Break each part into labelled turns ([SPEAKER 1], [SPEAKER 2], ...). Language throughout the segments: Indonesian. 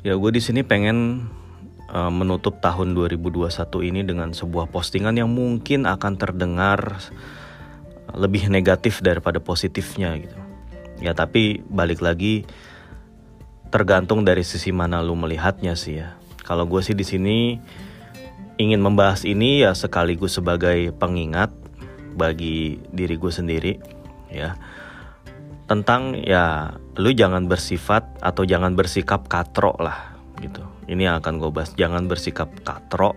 [SPEAKER 1] Ya gue di sini pengen uh, menutup tahun 2021 ini dengan sebuah postingan yang mungkin akan terdengar lebih negatif daripada positifnya gitu. Ya tapi balik lagi tergantung dari sisi mana lu melihatnya sih ya. Kalau gue sih di sini ingin membahas ini ya sekaligus sebagai pengingat bagi diri gue sendiri ya tentang ya lu jangan bersifat atau jangan bersikap katro lah gitu. Ini yang akan gue bahas. Jangan bersikap katro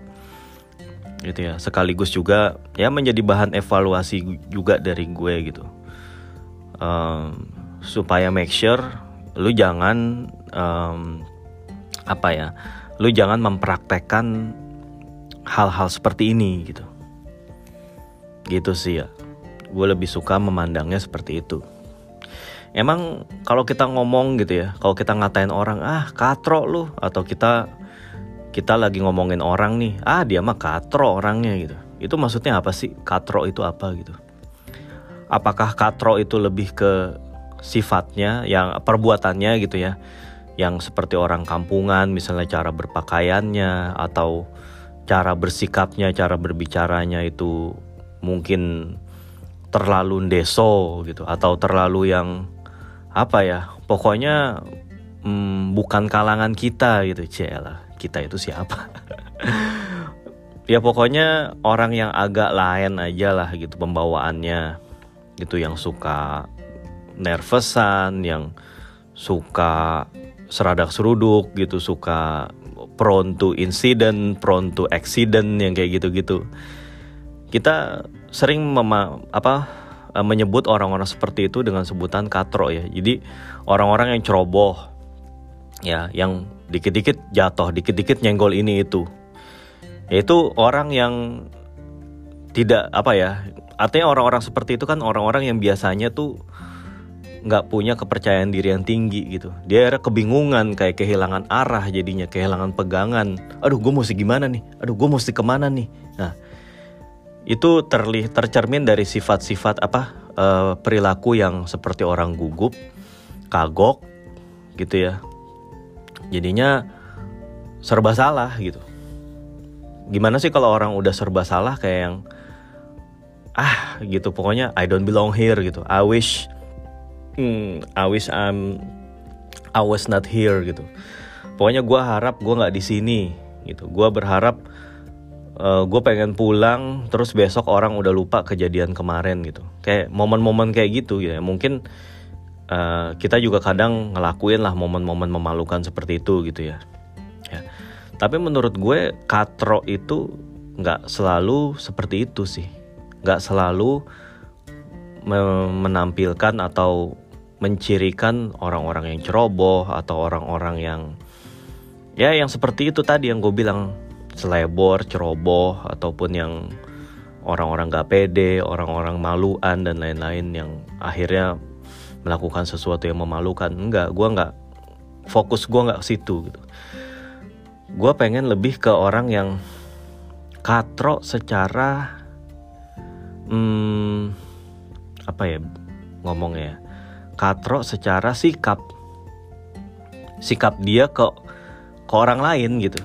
[SPEAKER 1] gitu ya. Sekaligus juga ya menjadi bahan evaluasi juga dari gue gitu. Um, supaya make sure lu jangan um, apa ya lu jangan mempraktekkan hal-hal seperti ini gitu. Gitu sih ya. Gue lebih suka memandangnya seperti itu emang kalau kita ngomong gitu ya kalau kita ngatain orang ah katro lu atau kita kita lagi ngomongin orang nih ah dia mah katro orangnya gitu. Itu maksudnya apa sih? Katro itu apa gitu? Apakah katro itu lebih ke sifatnya yang perbuatannya gitu ya? Yang seperti orang kampungan misalnya cara berpakaiannya atau cara bersikapnya cara berbicaranya itu mungkin terlalu deso gitu atau terlalu yang apa ya pokoknya hmm, bukan kalangan kita gitu cila kita itu siapa? Ya pokoknya orang yang agak lain aja lah gitu pembawaannya. Gitu yang suka nervousan yang suka seradak seruduk gitu suka prone to incident prone to accident yang kayak gitu-gitu. Kita sering mema apa uh, menyebut orang-orang seperti itu dengan sebutan katro ya. Jadi orang-orang yang ceroboh ya, yang dikit-dikit jatuh, dikit-dikit nyenggol ini itu. Yaitu orang yang tidak apa ya, artinya orang-orang seperti itu kan orang-orang yang biasanya tuh nggak punya kepercayaan diri yang tinggi gitu. Dia kebingungan kayak kehilangan arah jadinya, kehilangan pegangan. Aduh, gue mesti gimana nih? Aduh, gue mesti ke mana nih? Nah, itu terlihat tercermin dari sifat-sifat apa uh, perilaku yang seperti orang gugup, kagok, gitu ya. Jadinya serba salah gitu. Gimana sih kalau orang udah serba salah kayak yang ah gitu pokoknya I don't belong here gitu. I wish hmm, I wish I'm I was not here gitu. Pokoknya gue harap gue nggak di sini gitu. Gue berharap uh, eh, gue pengen pulang terus besok orang udah lupa kejadian kemarin gitu. Kayak momen-momen kayak gitu ya. Mungkin uh, kita juga kadang ngelakuin lah momen-momen memalukan seperti itu gitu ya. Ya. Tapi menurut gue katro itu nggak selalu seperti itu sih. Nggak selalu menampilkan atau mencirikan orang-orang yang ceroboh atau orang-orang yang ya yang seperti itu tadi yang gue bilang selebor, ceroboh ataupun yang orang-orang gak pede, orang-orang maluan dan lain-lain yang akhirnya melakukan sesuatu yang memalukan. Enggak, gue nggak fokus gue nggak ke situ gitu. Gue pengen lebih ke orang yang katro secara hmm, apa ya ngomongnya ya katro secara sikap sikap dia ke ke orang lain gitu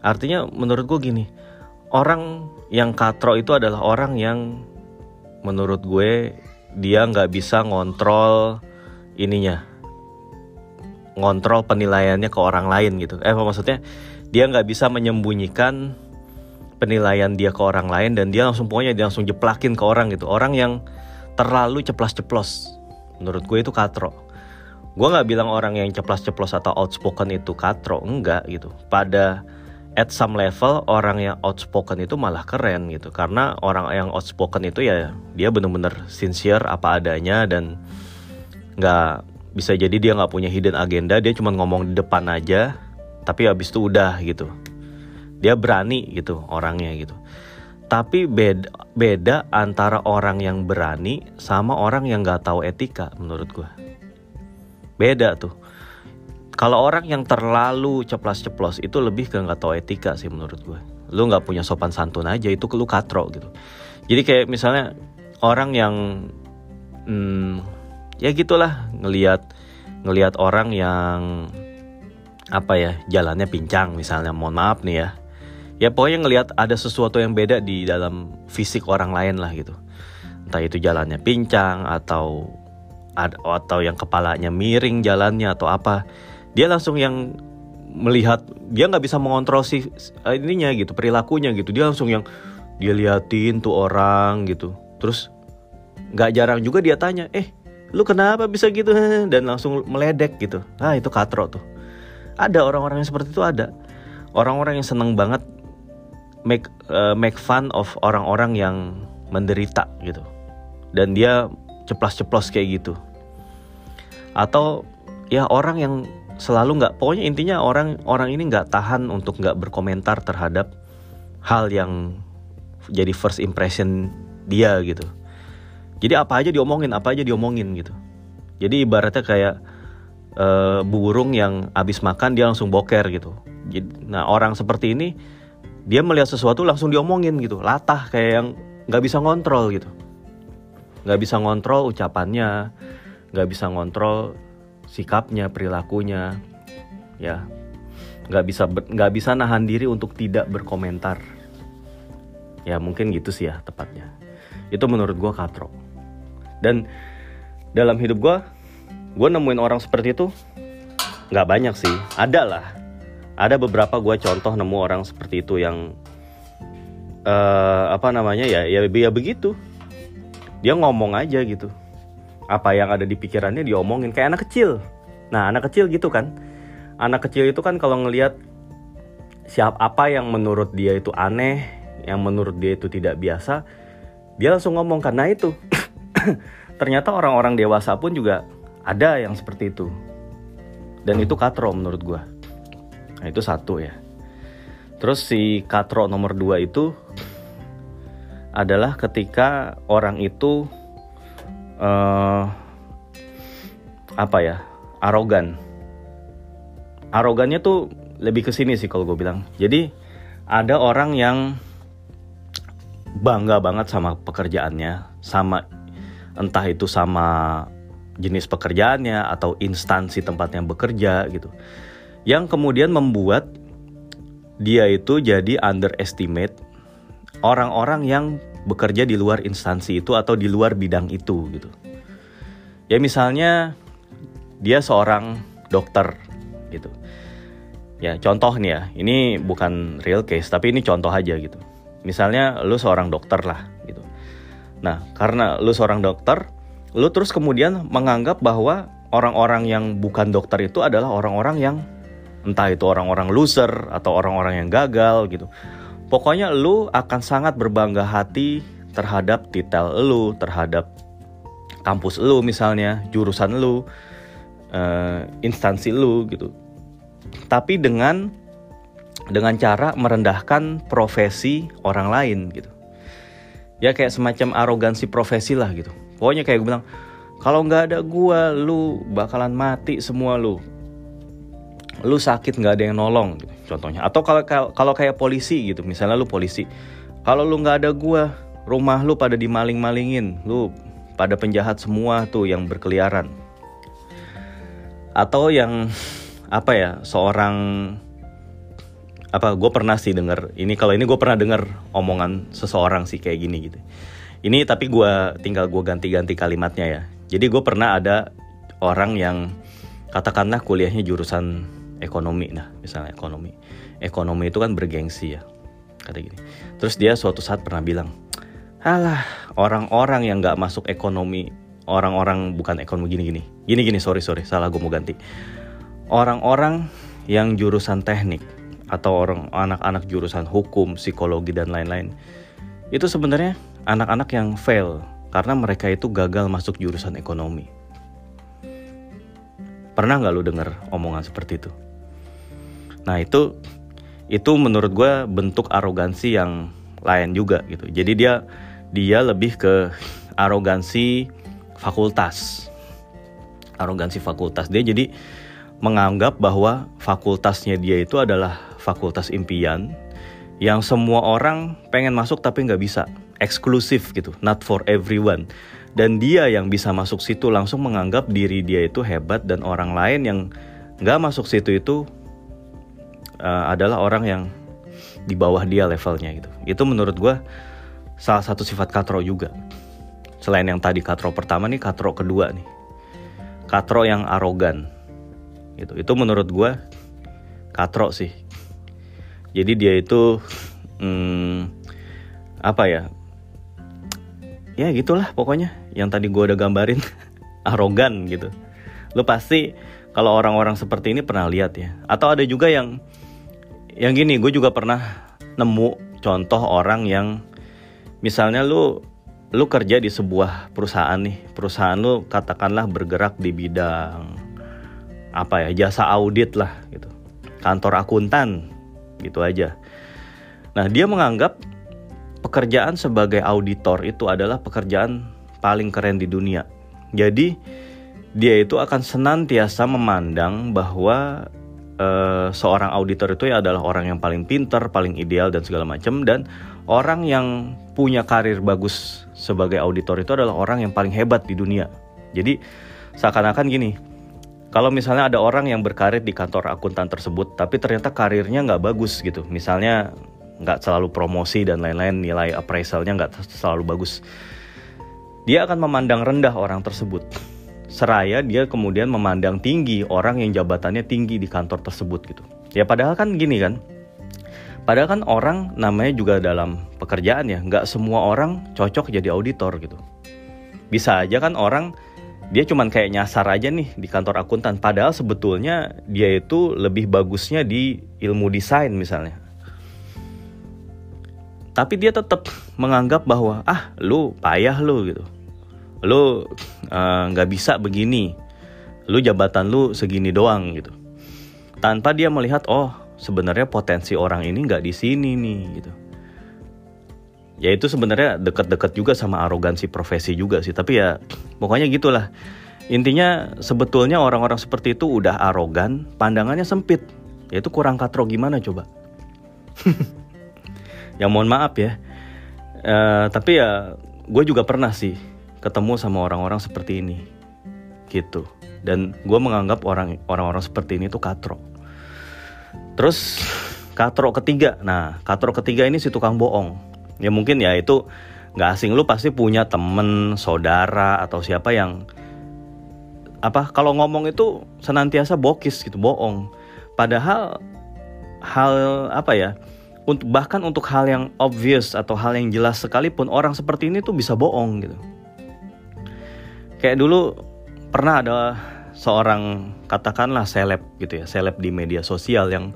[SPEAKER 1] Artinya menurut gue gini, orang yang katro itu adalah orang yang menurut gue dia nggak bisa ngontrol ininya, ngontrol penilaiannya ke orang lain gitu. Eh maksudnya dia nggak bisa menyembunyikan penilaian dia ke orang lain dan dia langsung pokoknya dia langsung jeplakin ke orang gitu. Orang yang terlalu ceplas-ceplos. Menurut gue itu katro. Gue nggak bilang orang yang ceplas-ceplos atau outspoken itu katro, enggak gitu. Pada at some level orang yang outspoken itu malah keren gitu. Karena orang yang outspoken itu ya dia bener-bener sincere apa adanya dan nggak bisa jadi dia nggak punya hidden agenda dia cuma ngomong di depan aja tapi habis itu udah gitu. Dia berani gitu orangnya gitu. Tapi beda beda antara orang yang berani sama orang yang nggak tahu etika menurut gue beda tuh kalau orang yang terlalu ceplas-ceplos itu lebih ke nggak tahu etika sih menurut gue. Lu nggak punya sopan santun aja itu lu katro gitu. Jadi kayak misalnya orang yang hmm, ya gitulah ngelihat ngelihat orang yang apa ya jalannya pincang misalnya mohon maaf nih ya ya pokoknya ngelihat ada sesuatu yang beda di dalam fisik orang lain lah gitu entah itu jalannya pincang atau atau yang kepalanya miring jalannya atau apa dia langsung yang melihat dia nggak bisa mengontrol si eh, ininya gitu perilakunya gitu. Dia langsung yang dia liatin tuh orang gitu. Terus nggak jarang juga dia tanya eh lu kenapa bisa gitu? Dan langsung meledek gitu. Ah itu katro tuh. Ada orang-orang yang seperti itu ada. Orang-orang yang seneng banget make uh, make fun of orang-orang yang menderita gitu. Dan dia ceplos-ceplos kayak gitu. Atau ya orang yang selalu nggak pokoknya intinya orang orang ini nggak tahan untuk nggak berkomentar terhadap hal yang jadi first impression dia gitu. Jadi apa aja diomongin apa aja diomongin gitu. Jadi ibaratnya kayak uh, burung yang abis makan dia langsung boker gitu. Nah orang seperti ini dia melihat sesuatu langsung diomongin gitu. Latah kayak yang nggak bisa ngontrol gitu. Nggak bisa ngontrol ucapannya nggak bisa ngontrol sikapnya, perilakunya, ya nggak bisa nggak bisa nahan diri untuk tidak berkomentar. Ya mungkin gitu sih ya tepatnya. Itu menurut gue katro. Dan dalam hidup gue, gue nemuin orang seperti itu nggak banyak sih. Ada lah. Ada beberapa gue contoh nemu orang seperti itu yang uh, apa namanya ya ya ya begitu. Dia ngomong aja gitu apa yang ada di pikirannya diomongin kayak anak kecil. Nah, anak kecil gitu kan. Anak kecil itu kan kalau ngelihat siap apa yang menurut dia itu aneh, yang menurut dia itu tidak biasa, dia langsung ngomong karena itu. Ternyata orang-orang dewasa pun juga ada yang seperti itu. Dan itu katro menurut gue. Nah, itu satu ya. Terus si katro nomor dua itu adalah ketika orang itu uh, apa ya? Arogan. Arogannya tuh lebih ke sini sih kalau gue bilang. Jadi ada orang yang bangga banget sama pekerjaannya sama entah itu sama jenis pekerjaannya atau instansi tempatnya bekerja gitu. Yang kemudian membuat dia itu jadi underestimate orang-orang yang bekerja di luar instansi itu atau di luar bidang itu gitu. Ya misalnya dia seorang dokter gitu. Ya contoh nih ya, ini bukan real case tapi ini contoh aja gitu. Misalnya lu seorang dokter lah gitu. Nah karena lu seorang dokter, lu terus kemudian menganggap bahwa orang-orang yang bukan dokter itu adalah orang-orang yang entah itu orang-orang loser atau orang-orang yang gagal gitu Pokoknya lu akan sangat berbangga hati terhadap titel lu, terhadap kampus lu misalnya, jurusan lu, uh, instansi lu gitu. Tapi dengan dengan cara merendahkan profesi orang lain gitu. Ya kayak semacam arogansi profesi lah gitu. Pokoknya kayak gue bilang, kalau nggak ada gua, lu bakalan mati semua lu lu sakit nggak ada yang nolong gitu, contohnya. Atau kalau kalau kayak polisi gitu. Misalnya lu polisi kalau lu nggak ada gua rumah lu pada dimaling-malingin. Lu pada penjahat semua tuh yang berkeliaran. Atau yang apa ya seorang apa gue pernah sih denger ini kalau ini gue pernah denger omongan seseorang sih kayak gini gitu. Ini tapi gue tinggal gue ganti-ganti kalimatnya ya. Jadi gue pernah ada orang yang katakanlah kuliahnya jurusan ekonomi nah misalnya ekonomi. Ekonomi itu kan bergengsi ya kata gini. Terus dia suatu saat pernah bilang alah orang-orang yang nggak masuk ekonomi orang-orang bukan ekonomi gini gini. Gini gini sorry sorry salah gue mau ganti. Orang-orang yang jurusan teknik atau orang anak-anak jurusan hukum psikologi dan lain-lain itu sebenarnya anak-anak yang fail karena mereka itu gagal masuk jurusan ekonomi. Pernah nggak lu denger omongan seperti itu Nah itu itu menurut gue bentuk arogansi yang lain juga gitu. Jadi dia dia lebih ke arogansi fakultas. Arogansi fakultas dia jadi menganggap bahwa fakultasnya dia itu adalah fakultas impian yang semua orang pengen masuk tapi nggak bisa eksklusif gitu not for everyone dan dia yang bisa masuk situ langsung menganggap diri dia itu hebat dan orang lain yang nggak masuk situ itu uh, adalah orang yang di bawah dia levelnya gitu. Itu menurut gue salah satu sifat katro juga. Selain yang tadi katro pertama nih, katro kedua nih. Katro yang arogan. Gitu. Itu menurut gue katro sih. Jadi dia itu hmm, apa ya? Ya gitulah pokoknya yang tadi gue udah gambarin arogan gitu. Lo pasti kalau orang-orang seperti ini pernah lihat ya. Atau ada juga yang yang gini, gue juga pernah nemu contoh orang yang misalnya lu lu kerja di sebuah perusahaan nih, perusahaan lu katakanlah bergerak di bidang apa ya, jasa audit lah gitu. Kantor akuntan gitu aja. Nah, dia menganggap pekerjaan sebagai auditor itu adalah pekerjaan paling keren di dunia. Jadi dia itu akan senantiasa memandang bahwa uh, seorang auditor itu ya adalah orang yang paling pinter, paling ideal dan segala macam. Dan orang yang punya karir bagus sebagai auditor itu adalah orang yang paling hebat di dunia. Jadi seakan-akan gini, kalau misalnya ada orang yang berkarir di kantor akuntan tersebut, tapi ternyata karirnya nggak bagus gitu, misalnya nggak selalu promosi dan lain-lain, nilai appraisalnya nggak selalu bagus, dia akan memandang rendah orang tersebut seraya dia kemudian memandang tinggi orang yang jabatannya tinggi di kantor tersebut gitu. Ya padahal kan gini kan, padahal kan orang namanya juga dalam pekerjaan ya, nggak semua orang cocok jadi auditor gitu. Bisa aja kan orang dia cuman kayak nyasar aja nih di kantor akuntan, padahal sebetulnya dia itu lebih bagusnya di ilmu desain misalnya. Tapi dia tetap menganggap bahwa ah lu payah lu gitu lu eh, nggak uh, bisa begini. Lu jabatan lu segini doang gitu. Tanpa dia melihat oh sebenarnya potensi orang ini nggak di sini nih gitu. Ya itu sebenarnya deket-deket juga sama arogansi profesi juga sih. Tapi ya pokoknya gitulah. Intinya sebetulnya orang-orang seperti itu udah arogan pandangannya sempit. Ya itu kurang katro gimana coba? Ya mohon maaf ya. Uh, tapi ya gue juga pernah sih ketemu sama orang-orang seperti ini. Gitu. Dan gue menganggap orang orang-orang seperti ini tuh katro. Terus katro ketiga. Nah katro ketiga ini si tukang bohong. Ya mungkin ya itu nggak asing. Lu pasti punya temen saudara atau siapa yang apa kalau ngomong itu senantiasa bokis gitu bohong. Padahal hal apa ya untuk bahkan untuk hal yang obvious atau hal yang jelas sekalipun orang seperti ini tuh bisa bohong gitu kayak dulu pernah ada seorang katakanlah seleb gitu ya seleb di media sosial yang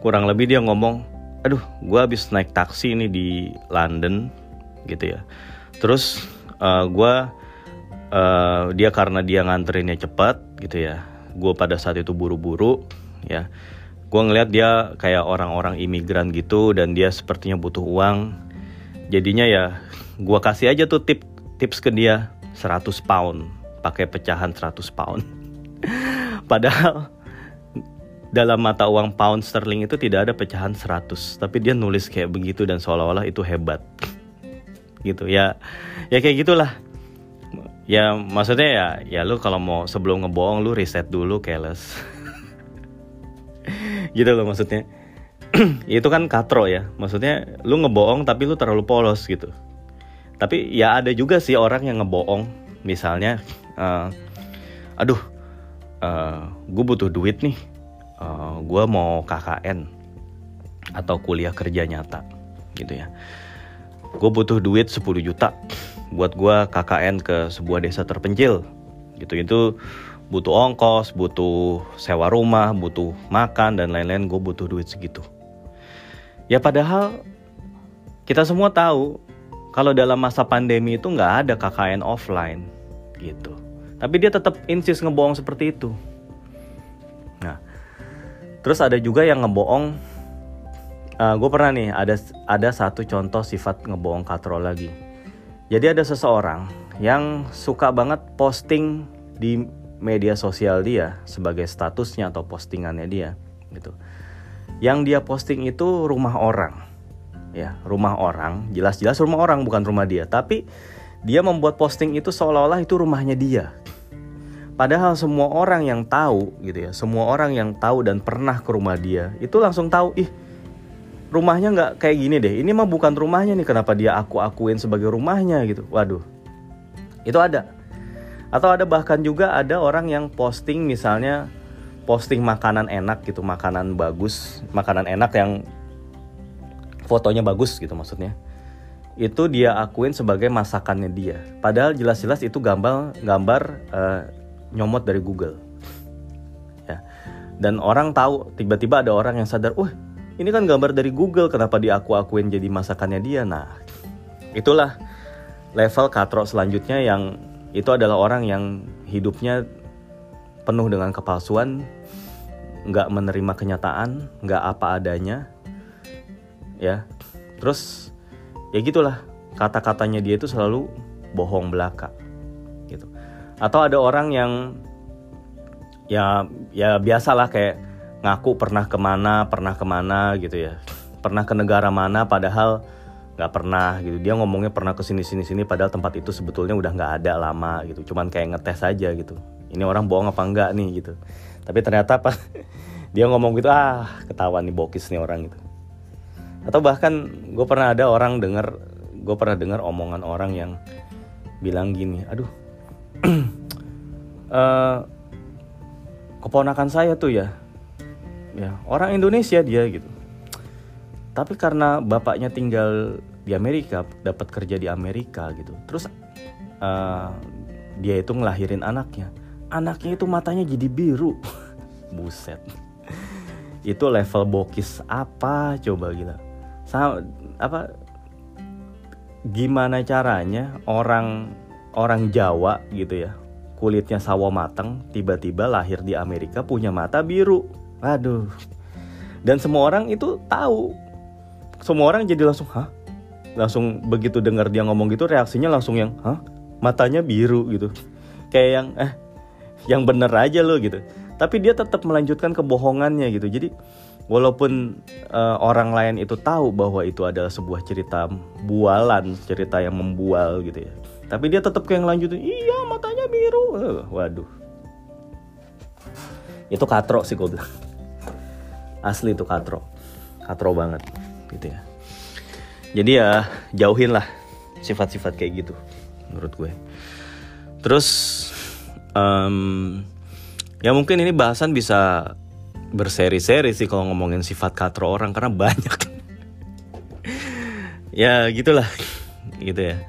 [SPEAKER 1] kurang lebih dia ngomong aduh gue habis naik taksi ini di London gitu ya. Terus uh, eh, gue uh, dia karena dia nganterinnya cepat gitu ya gue pada saat itu buru-buru ya gue ngeliat dia kayak orang-orang imigran gitu dan dia sepertinya butuh uang. Jadinya ya gue kasih aja tuh tip tips ke dia 100 pound pakai pecahan 100 pound. Padahal dalam mata uang pound sterling itu tidak ada pecahan 100 tapi dia nulis kayak begitu dan seolah-olah itu hebat. Gitu ya. Ya kayak gitulah. Ya maksudnya ya ya lu kalau mau sebelum ngebohong lu riset dulu keles gitu loh maksudnya. Itu kan katro ya. Maksudnya lu ngebohong tapi lu terlalu polos gitu tapi ya ada juga sih orang yang ngebohong. Misalnya uh, aduh uh, eh, gue butuh duit nih. Uh, eh, gue mau KKN atau kuliah kerja nyata gitu ya. Gue butuh duit 10 juta buat gue KKN ke sebuah desa terpencil gitu. Itu butuh ongkos butuh sewa rumah butuh makan dan lain-lain. Gue butuh duit segitu. Ya padahal kita semua tahu kalau dalam masa pandemi itu nggak ada KKN offline gitu. Tapi dia tetap insist ngebohong seperti itu. Nah, terus ada juga yang ngebohong. Uh, eh, gue pernah nih ada ada satu contoh sifat ngebohong katro lagi. Jadi ada seseorang yang suka banget posting di media sosial dia sebagai statusnya atau postingannya dia gitu. Yang dia posting itu rumah orang ya rumah orang jelas-jelas rumah orang bukan rumah dia tapi dia membuat posting itu seolah-olah itu rumahnya dia Padahal semua orang yang tahu gitu ya, semua orang yang tahu dan pernah ke rumah dia itu langsung tahu, ih rumahnya nggak kayak gini deh. Ini mah bukan rumahnya nih, kenapa dia aku akuin sebagai rumahnya gitu. Waduh, itu ada. Atau ada bahkan juga ada orang yang posting misalnya posting makanan enak gitu, makanan bagus, makanan enak yang fotonya bagus gitu maksudnya itu dia akuin sebagai masakannya dia. Padahal jelas-jelas itu gambar gambar uh, nyomot dari Google. Ya. Dan orang tahu tiba-tiba ada orang yang sadar, "Wah, ini kan gambar dari Google, kenapa dia aku-akuin jadi masakannya dia?" Nah, itulah level katro selanjutnya yang itu adalah orang yang hidupnya penuh dengan kepalsuan, nggak menerima kenyataan, nggak apa adanya, ya. Terus ya gitulah. Kata-katanya dia itu selalu bohong belaka gitu. Atau ada orang yang ya ya biasalah kayak ngaku pernah ke mana pernah ke mana gitu ya. Pernah ke negara mana padahal nggak pernah gitu. Dia ngomongnya pernah ke sini sini sini padahal tempat itu sebetulnya udah nggak ada lama gitu. Cuman kayak ngetes aja gitu. Ini orang bohong apa enggak nih gitu. Tapi ternyata apa dia ngomong gitu ah ketahuan nih bokis nih orang gitu atau bahkan gue pernah ada orang dengar gue pernah dengar omongan orang yang bilang gini aduh uh, keponakan saya tuh ya ya orang Indonesia dia gitu. Tapi karena bapaknya tinggal di Amerika dapat kerja di Amerika gitu. Terus uh, dia itu ngelahirin anaknya. Anaknya itu matanya jadi biru. Buset. Itu level bokis apa? Coba gila sama apa gimana caranya orang orang Jawa gitu ya kulitnya sawo mateng tiba-tiba lahir di Amerika punya mata biru. Aduh dan semua orang itu tahu. Semua orang jadi langsung hah? Langsung begitu dengar dia ngomong gitu reaksinya langsung yang hah? Matanya biru gitu. Kayak yang eh yang bener aja lo gitu. Tapi dia tetap melanjutkan kebohongannya gitu. Jadi walaupun uh, orang lain itu tahu bahwa itu adalah sebuah cerita bualan, cerita yang membual gitu ya. Tapi dia tetap kayak lanjutin, iya matanya biru. Uh, waduh. Itu katro sih gue bilang. Asli itu katro. Katro banget gitu ya. Jadi ya jauhin lah sifat-sifat kayak gitu menurut gue. Terus um, ya mungkin ini bahasan bisa berseri-seri sih kalau ngomongin sifat katro orang karena banyak. Ya gitulah. Gitu ya.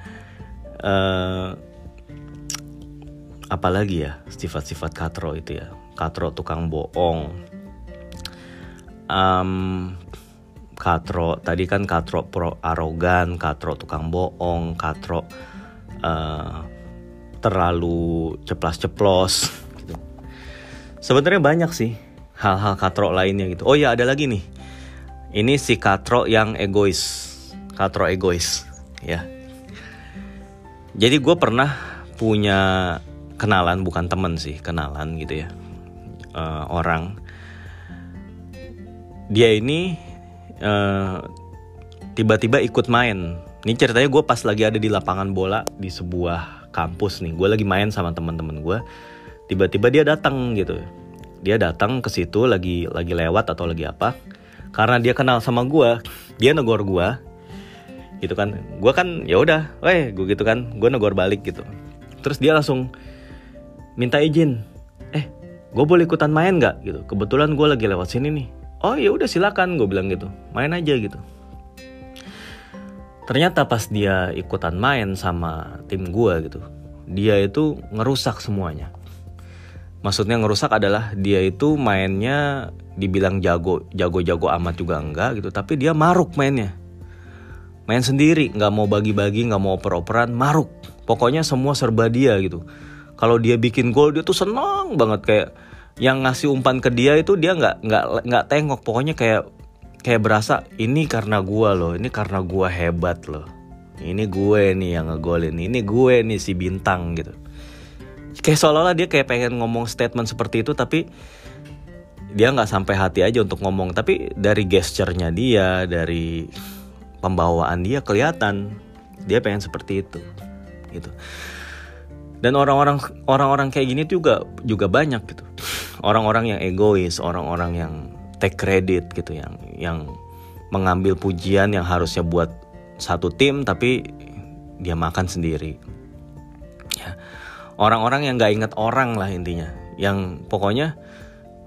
[SPEAKER 1] Uh, apalagi ya sifat-sifat katro itu ya. Katro tukang bohong. Um, katro tadi kan katro pro arogan katro tukang bohong katro uh, terlalu ceplas-ceplos gitu. sebenarnya banyak sih hal-hal katro lainnya gitu. Oh ya ada lagi nih. Ini si katro yang egois. Katro egois ya. Jadi gue pernah punya kenalan bukan temen sih kenalan gitu ya uh, orang dia ini uh, tiba-tiba ikut main ini ceritanya gue pas lagi ada di lapangan bola di sebuah kampus nih gue lagi main sama teman-teman gue tiba-tiba dia datang gitu dia datang ke situ lagi lagi lewat atau lagi apa karena dia kenal sama gue dia negor gue gitu kan. Gue kan ya udah weh gue gitu kan gue negor balik gitu. Terus dia langsung minta izin eh gue boleh ikutan main nggak? Gitu. Kebetulan gue lagi lewat sini nih. Oh ya udah silakan gue bilang gitu. Main aja gitu. Ternyata pas dia ikutan main sama tim gue gitu dia itu ngerusak semuanya maksudnya ngerusak adalah dia itu mainnya dibilang jago jago jago amat juga enggak gitu. Tapi dia maruk mainnya. Main sendiri nggak mau bagi-bagi nggak mau oper-operan maruk. Pokoknya semua serba dia gitu. Kalau dia bikin gol dia tuh senang banget. Kayak yang ngasih umpan ke dia itu dia nggak nggak nggak tengok. Pokoknya kayak kayak berasa ini karena gua loh ini karena gua hebat loh. Ini gue nih yang ngegolin ini gue nih si bintang gitu kayak seolah-olah dia kayak pengen ngomong statement seperti itu tapi dia nggak sampai hati aja untuk ngomong. Tapi dari gesturnya dia dari pembawaan dia kelihatan dia pengen seperti itu gitu. Dan orang-orang orang-orang kayak gini juga juga banyak gitu. Orang-orang yang egois orang-orang yang take credit gitu yang yang mengambil pujian yang harusnya buat satu tim tapi dia makan sendiri orang-orang yang nggak inget orang lah intinya yang pokoknya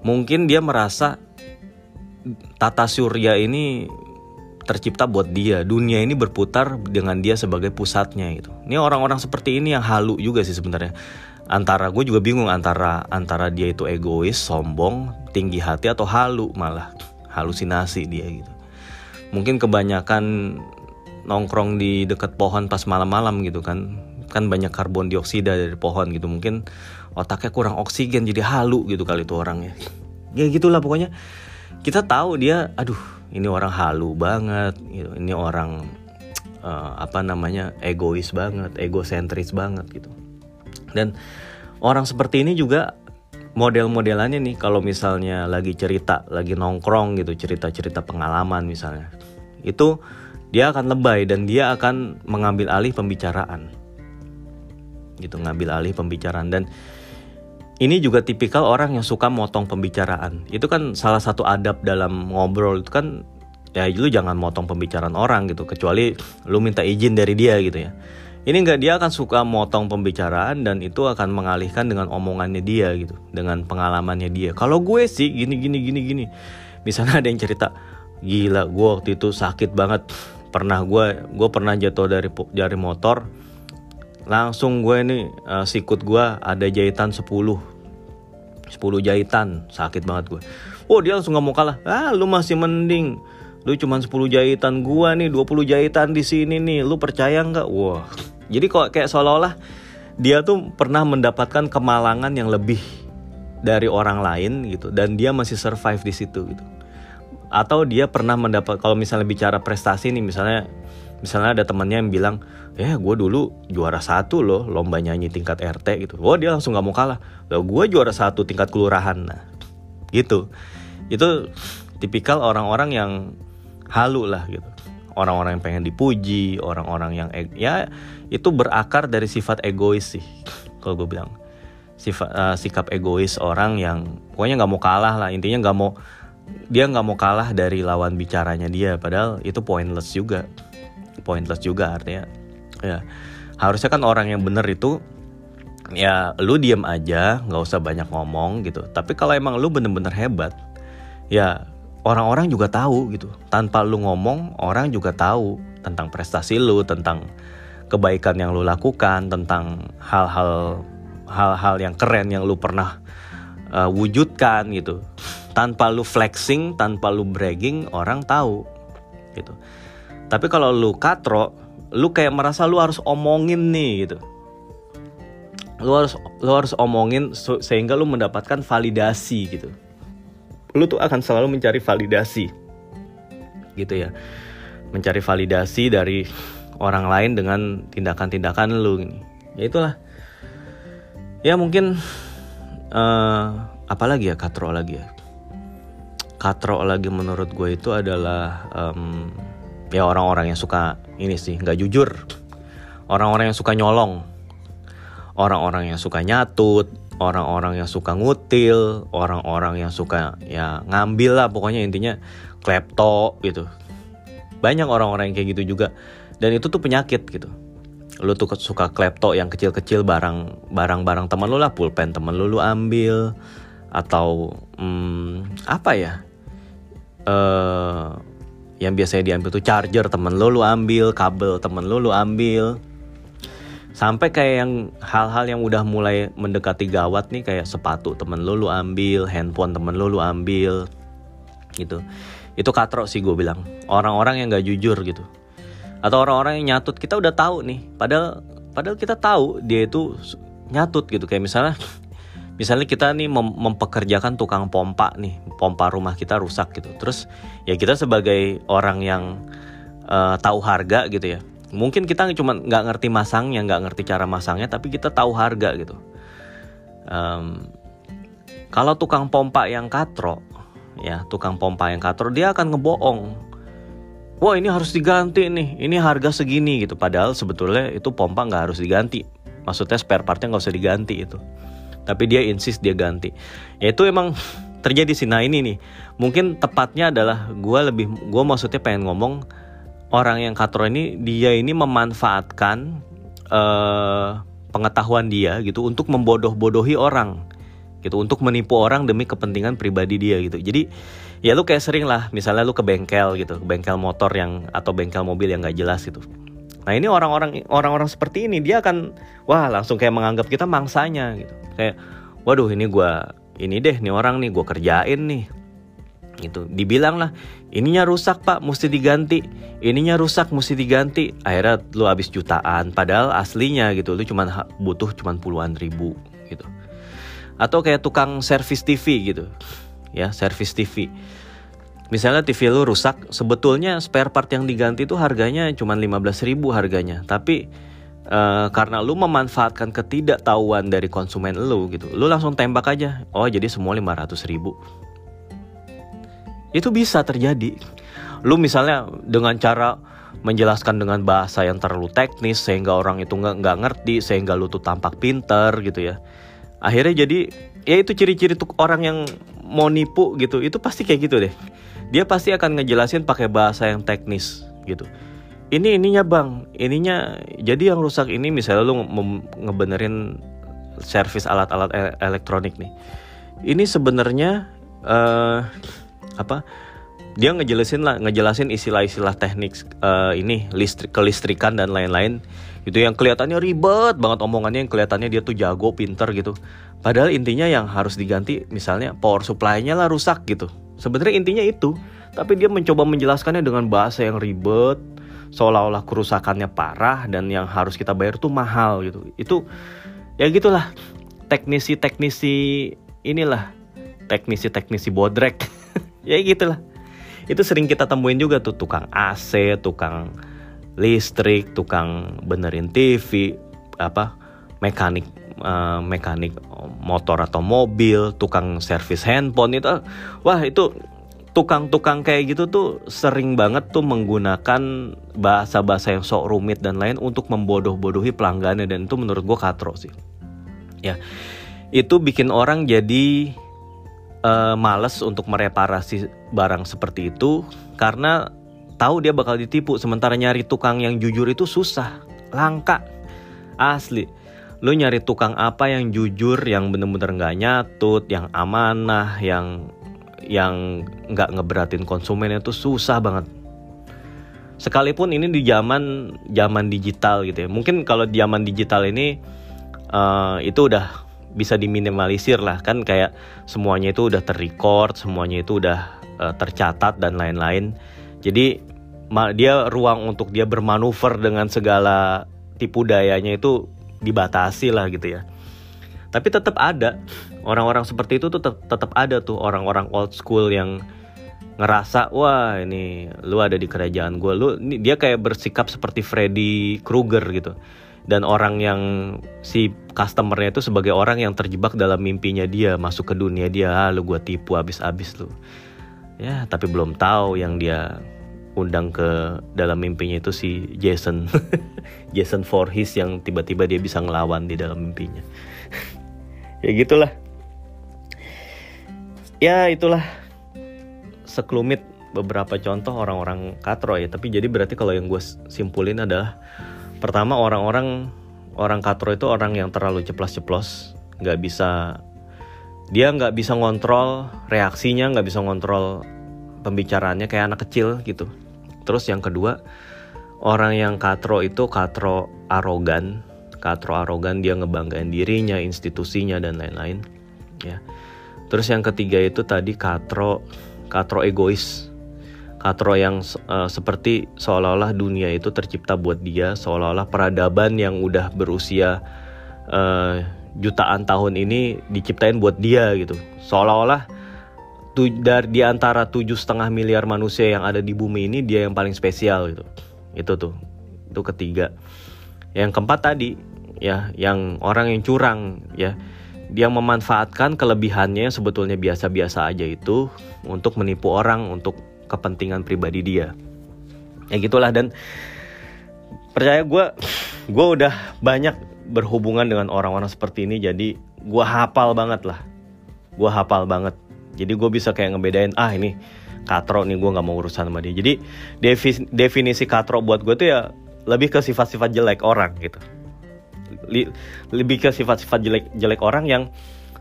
[SPEAKER 1] mungkin dia merasa tata surya ini tercipta buat dia. Dunia ini berputar dengan dia sebagai pusatnya gitu. Ini orang-orang seperti ini yang halu juga sih sebenarnya. Antara gue juga bingung antara antara dia itu egois, sombong, tinggi hati atau halu malah halusinasi dia gitu. Mungkin kebanyakan nongkrong di dekat pohon pas malam-malam gitu kan. Kan banyak karbon dioksida dari pohon gitu. Mungkin otaknya kurang oksigen jadi halu gitu kali itu orangnya. Ya gitulah pokoknya. Kita tahu dia aduh ini orang halu banget gitu ini orang uh, apa namanya egois banget egosentris banget gitu dan orang seperti ini juga model-modelannya nih kalau misalnya lagi cerita lagi nongkrong gitu cerita-cerita pengalaman misalnya itu dia akan lebay dan dia akan mengambil alih pembicaraan gitu ngambil alih pembicaraan dan ini juga tipikal orang yang suka motong pembicaraan. Itu kan salah satu adab dalam ngobrol itu kan ya lu jangan motong pembicaraan orang gitu kecuali lu minta izin dari dia gitu ya. Ini enggak dia akan suka motong pembicaraan dan itu akan mengalihkan dengan omongannya dia gitu, dengan pengalamannya dia. Kalau gue sih gini gini gini gini. Misalnya ada yang cerita, gila gue waktu itu sakit banget. Pernah gue gue pernah jatuh dari dari motor langsung gue nih uh, sikut gue ada jahitan 10 10 jahitan sakit banget gue oh dia langsung gak mau kalah. Ah lu masih mending. Lu cuma 10 jahitan gua nih 20 jahitan di sini nih. Lu percaya nggak? Wah. Jadi kok kayak seolah-olah dia tuh pernah mendapatkan kemalangan yang lebih dari orang lain gitu. Dan dia masih survive di situ gitu. Atau dia pernah mendapat kalau misalnya bicara prestasi nih misalnya misalnya ada temannya yang bilang ya gue dulu juara satu loh lomba nyanyi tingkat RT gitu. Wah dia langsung gak mau kalah. Loh gue juara satu tingkat kelurahan. Nah gitu. Itu tipikal orang-orang yang halu lah gitu. Orang-orang yang pengen dipuji orang-orang yang ya itu berakar dari sifat egois sih kalau gue bilang. Sifat uh, sikap egois orang yang pokoknya nggak mau kalah lah. Intinya nggak mau dia nggak mau kalah dari lawan bicaranya dia. Padahal itu pointless juga pointless juga artinya. Ya harusnya kan orang yang bener itu ya lu diem aja nggak usah banyak ngomong gitu. Tapi kalau emang lu bener-bener hebat ya orang-orang juga tahu gitu. Tanpa lu ngomong orang juga tahu tentang prestasi lu tentang kebaikan yang lu lakukan tentang hal-hal hal-hal yang keren yang lu pernah uh, wujudkan gitu. Tanpa lu flexing tanpa lu bragging orang tahu gitu tapi kalau lu katro lu kayak merasa lu harus omongin nih gitu. Lu harus lu harus omongin sehingga lu mendapatkan validasi gitu. Lu tuh akan selalu mencari validasi. Gitu ya. Mencari validasi dari orang lain dengan tindakan-tindakan lu ini ya itulah. Ya mungkin uh, apa lagi ya katro lagi ya? Katro lagi menurut gue itu adalah um, ya orang-orang yang suka ini sih nggak jujur. Orang-orang yang suka nyolong. Orang-orang yang suka nyatut. Orang-orang yang suka ngutil. Orang-orang yang suka ya ngambil lah pokoknya intinya. Klepto gitu. Banyak orang-orang yang kayak gitu juga. Dan itu tuh penyakit gitu. Lu tuh suka klepto yang kecil-kecil barang barang-barang teman lu lah. Pulpen teman lu lu ambil. Atau hmm, apa ya? Eh yang biasanya diambil tuh charger temen lo lu ambil kabel temen lo lu ambil. Sampai kayak yang hal-hal yang udah mulai mendekati gawat nih kayak sepatu temen lo lu ambil handphone temen lo lu ambil gitu. Itu katrok sih gue bilang. Orang-orang yang gak jujur gitu. Atau orang-orang yang nyatut. Kita udah tahu nih. Padahal padahal kita tahu dia itu nyatut gitu. Kayak misalnya misalnya kita nih mem mempekerjakan tukang pompa nih pompa rumah kita rusak gitu. Terus ya kita sebagai orang yang uh, tahu harga gitu ya mungkin kita cuma nggak ngerti masangnya nggak ngerti cara masangnya tapi kita tahu harga gitu. Um, kalau tukang pompa yang katro ya tukang pompa yang katro dia akan ngebohong. Wah ini harus diganti nih ini harga segini gitu. Padahal sebetulnya itu pompa nggak harus diganti. Maksudnya spare partnya nggak usah diganti itu tapi dia insist dia ganti. Ya itu emang terjadi sih. Nah ini nih. Mungkin tepatnya adalah gue lebih gue maksudnya pengen ngomong orang yang katro ini dia ini memanfaatkan uh, pengetahuan dia gitu untuk membodoh-bodohi orang gitu untuk menipu orang demi kepentingan pribadi dia gitu. Jadi ya lu kayak sering lah. Misalnya lu ke bengkel gitu ke bengkel motor yang atau bengkel mobil yang gak jelas gitu nah ini orang-orang orang-orang seperti ini dia akan wah langsung kayak menganggap kita mangsanya gitu. Kayak waduh ini gue ini deh nih orang nih gue kerjain nih. Gitu. Dibilang lah ininya rusak pak mesti diganti. Ininya rusak mesti diganti. Akhirnya lu habis jutaan padahal aslinya gitu. Lu cuma butuh cuma puluhan ribu gitu. Atau kayak tukang servis TV gitu. Ya servis TV misalnya TV lu rusak sebetulnya spare part yang diganti itu harganya cuma 15 ribu harganya. Tapi Uh, karena lu memanfaatkan ketidaktahuan dari konsumen lu gitu lu langsung tembak aja oh jadi semua 500 ribu. Itu bisa terjadi. Lu misalnya dengan cara menjelaskan dengan bahasa yang terlalu teknis sehingga orang itu nggak nggak ngerti sehingga lu tuh tampak pinter gitu ya. Akhirnya jadi ya itu ciri-ciri tuh orang yang mau nipu gitu itu pasti kayak gitu deh dia pasti akan ngejelasin pakai bahasa yang teknis gitu. Ini ininya bang. Ininya jadi yang rusak ini misalnya lu ngebenerin servis alat-alat e elektronik nih. Ini sebenarnya uh, apa dia ngejelasin lah ngejelasin istilah-istilah teknik uh, ini listrik kelistrikan dan lain-lain. Itu yang kelihatannya ribet banget omongannya yang kelihatannya dia tuh jago pinter gitu. Padahal intinya yang harus diganti misalnya power supply-nya lah rusak gitu sebenarnya intinya itu tapi dia mencoba menjelaskannya dengan bahasa yang ribet seolah-olah kerusakannya parah dan yang harus kita bayar tuh mahal gitu. Itu ya gitulah teknisi-teknisi inilah teknisi-teknisi bodrek. ya gitulah. Itu sering kita temuin juga tuh tukang AC, tukang listrik, tukang benerin TV, apa mekanik uh, mekanik motor atau mobil, tukang servis handphone itu wah itu tukang-tukang kayak gitu tuh sering banget tuh menggunakan bahasa-bahasa yang sok rumit dan lain untuk membodoh-bodohi pelanggannya. Dan itu menurut gue katro sih. Ya itu bikin orang jadi uh, males untuk mereparasi barang seperti itu karena tahu dia bakal ditipu. Sementara nyari tukang yang jujur itu susah langka asli lu nyari tukang apa yang jujur yang bener-bener nggak nyatut yang amanah yang yang nggak ngeberatin konsumen itu susah banget. Sekalipun ini di zaman zaman digital gitu ya. Mungkin kalau zaman digital ini uh, itu udah bisa diminimalisir lah. Kan kayak semuanya itu udah terrecord semuanya itu udah uh, tercatat dan lain-lain. Jadi dia ruang untuk dia bermanuver dengan segala tipu dayanya itu dibatasi lah gitu ya. Tapi tetap ada. Orang-orang seperti itu tuh tetap ada tuh orang-orang old school yang ngerasa wah ini lu ada di kerajaan gue lu ini dia kayak bersikap seperti Freddy Krueger gitu. Dan orang yang si customernya itu sebagai orang yang terjebak dalam mimpinya dia masuk ke dunia dia ah, lu gue tipu abis-abis lu. Ya tapi belum tahu yang dia undang ke dalam mimpinya itu si Jason. Jason Voorhees yang tiba-tiba dia bisa ngelawan di dalam mimpinya. Ya gitulah. Ya itulah. Sekelumit beberapa contoh orang-orang katro ya. Tapi jadi berarti kalau yang gue simpulin adalah pertama orang-orang orang katro itu orang yang terlalu ceplos-ceplos. Nggak bisa dia nggak bisa ngontrol reaksinya nggak bisa ngontrol pembicaraannya kayak anak kecil gitu terus yang kedua orang yang katro itu katro arogan. Katro arogan dia ngebanggain dirinya institusinya dan lain-lain ya. Terus yang ketiga itu tadi katro katro egois. Katro yang uh, seperti seolah-olah dunia itu tercipta buat dia seolah-olah peradaban yang udah berusia uh, jutaan tahun ini diciptain buat dia gitu. Seolah-olah dari di antara tujuh setengah miliar manusia yang ada di bumi ini dia yang paling spesial gitu itu tuh. Itu ketiga. Yang keempat tadi ya yang orang yang curang ya. Dia memanfaatkan kelebihannya yang sebetulnya biasa-biasa aja itu untuk menipu orang untuk kepentingan pribadi dia. Ya gitulah. Dan percaya gue gue udah banyak berhubungan dengan orang-orang seperti ini jadi gue hafal banget lah. Gue hafal banget jadi gue bisa kayak ngebedain ah ini katro nih gue nggak mau urusan sama dia. Jadi definisi katro buat gue tuh ya lebih ke sifat-sifat jelek orang gitu. Lebih ke sifat-sifat jelek jelek orang yang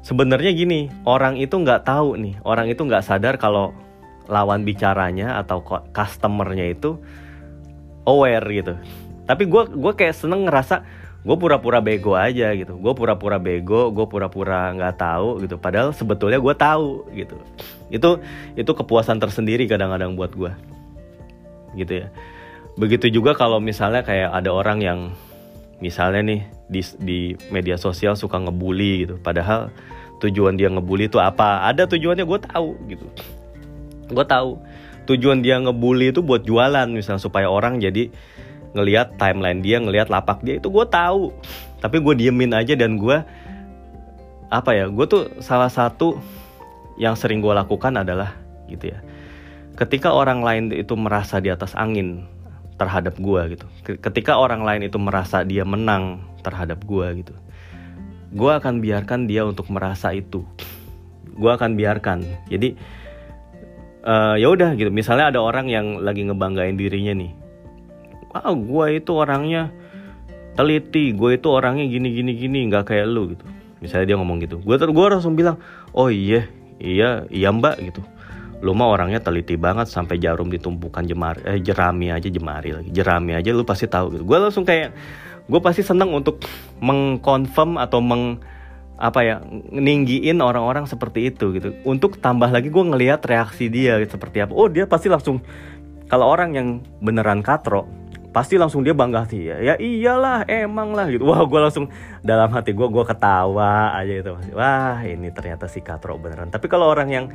[SPEAKER 1] sebenarnya gini orang itu nggak tahu nih orang itu nggak sadar kalau lawan bicaranya atau customernya itu aware gitu. Tapi gue gue kayak seneng ngerasa gue pura-pura bego aja gitu. Gue pura-pura bego gue pura-pura nggak tahu gitu. Padahal sebetulnya gue tahu gitu. Itu itu kepuasan tersendiri kadang-kadang buat gue gitu ya. Begitu juga kalau misalnya kayak ada orang yang misalnya nih di di media sosial suka ngebully gitu. Padahal tujuan dia ngebully itu apa? Ada tujuannya gue tahu gitu. Gue tahu tujuan dia ngebully itu buat jualan misalnya supaya orang jadi ngelihat timeline dia ngelihat lapak dia itu gue tahu. Tapi gue diemin aja dan gue apa ya gue tuh salah satu yang sering gue lakukan adalah gitu ya. Ketika orang lain itu merasa di atas angin terhadap gue gitu. Ketika orang lain itu merasa dia menang terhadap gue gitu. Gue akan biarkan dia untuk merasa itu. Gue akan biarkan. Jadi uh, ya udah gitu. Misalnya ada orang yang lagi ngebanggain dirinya nih ah gue itu orangnya teliti gue itu orangnya gini gini gini nggak kayak lu gitu. Misalnya dia ngomong gitu. Gue gue langsung bilang oh iya iya iya mbak gitu. Lu mah orangnya teliti banget sampai jarum ditumpukan jemar eh, jerami aja jemari lagi jerami aja lu pasti tahu gitu. Gue langsung kayak gue pasti seneng untuk mengkonfirm atau meng apa ya ninggiin orang-orang seperti itu gitu. Untuk tambah lagi gue ngelihat reaksi dia seperti apa. Oh dia pasti langsung kalau orang yang beneran katro pasti langsung dia bangga sih ya ya iyalah emang lah gitu. Wah gue langsung dalam hati gue gue ketawa aja itu wah ini ternyata si katro beneran. Tapi kalau orang yang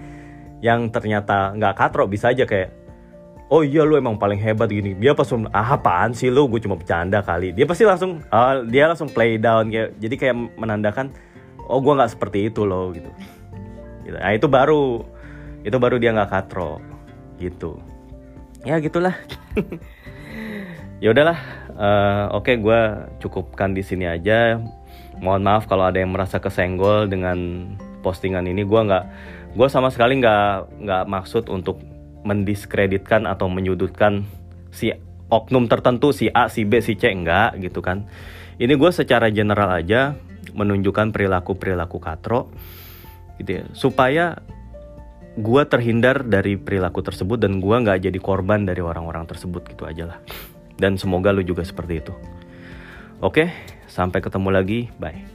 [SPEAKER 1] yang ternyata nggak katro bisa aja kayak oh iya lu emang paling hebat gini. Dia pas ah apaan sih lu? Gue cuma bercanda kali. Dia pasti langsung uh, dia langsung play down kayak jadi kayak menandakan oh gue nggak seperti itu loh gitu. gitu. Nah itu baru itu baru dia nggak katro gitu. Ya gitulah ya udahlah uh, oke okay, gue cukupkan di sini aja. Mohon maaf kalau ada yang merasa kesenggol dengan postingan ini. Gue nggak gue sama sekali nggak nggak maksud untuk mendiskreditkan atau menyudutkan si oknum tertentu si A si B si C enggak gitu kan. Ini gue secara general aja menunjukkan perilaku perilaku katro gitu ya supaya gue terhindar dari perilaku tersebut dan gue nggak jadi korban dari orang-orang tersebut gitu aja lah dan semoga lu juga seperti itu. Oke, sampai ketemu lagi. Bye.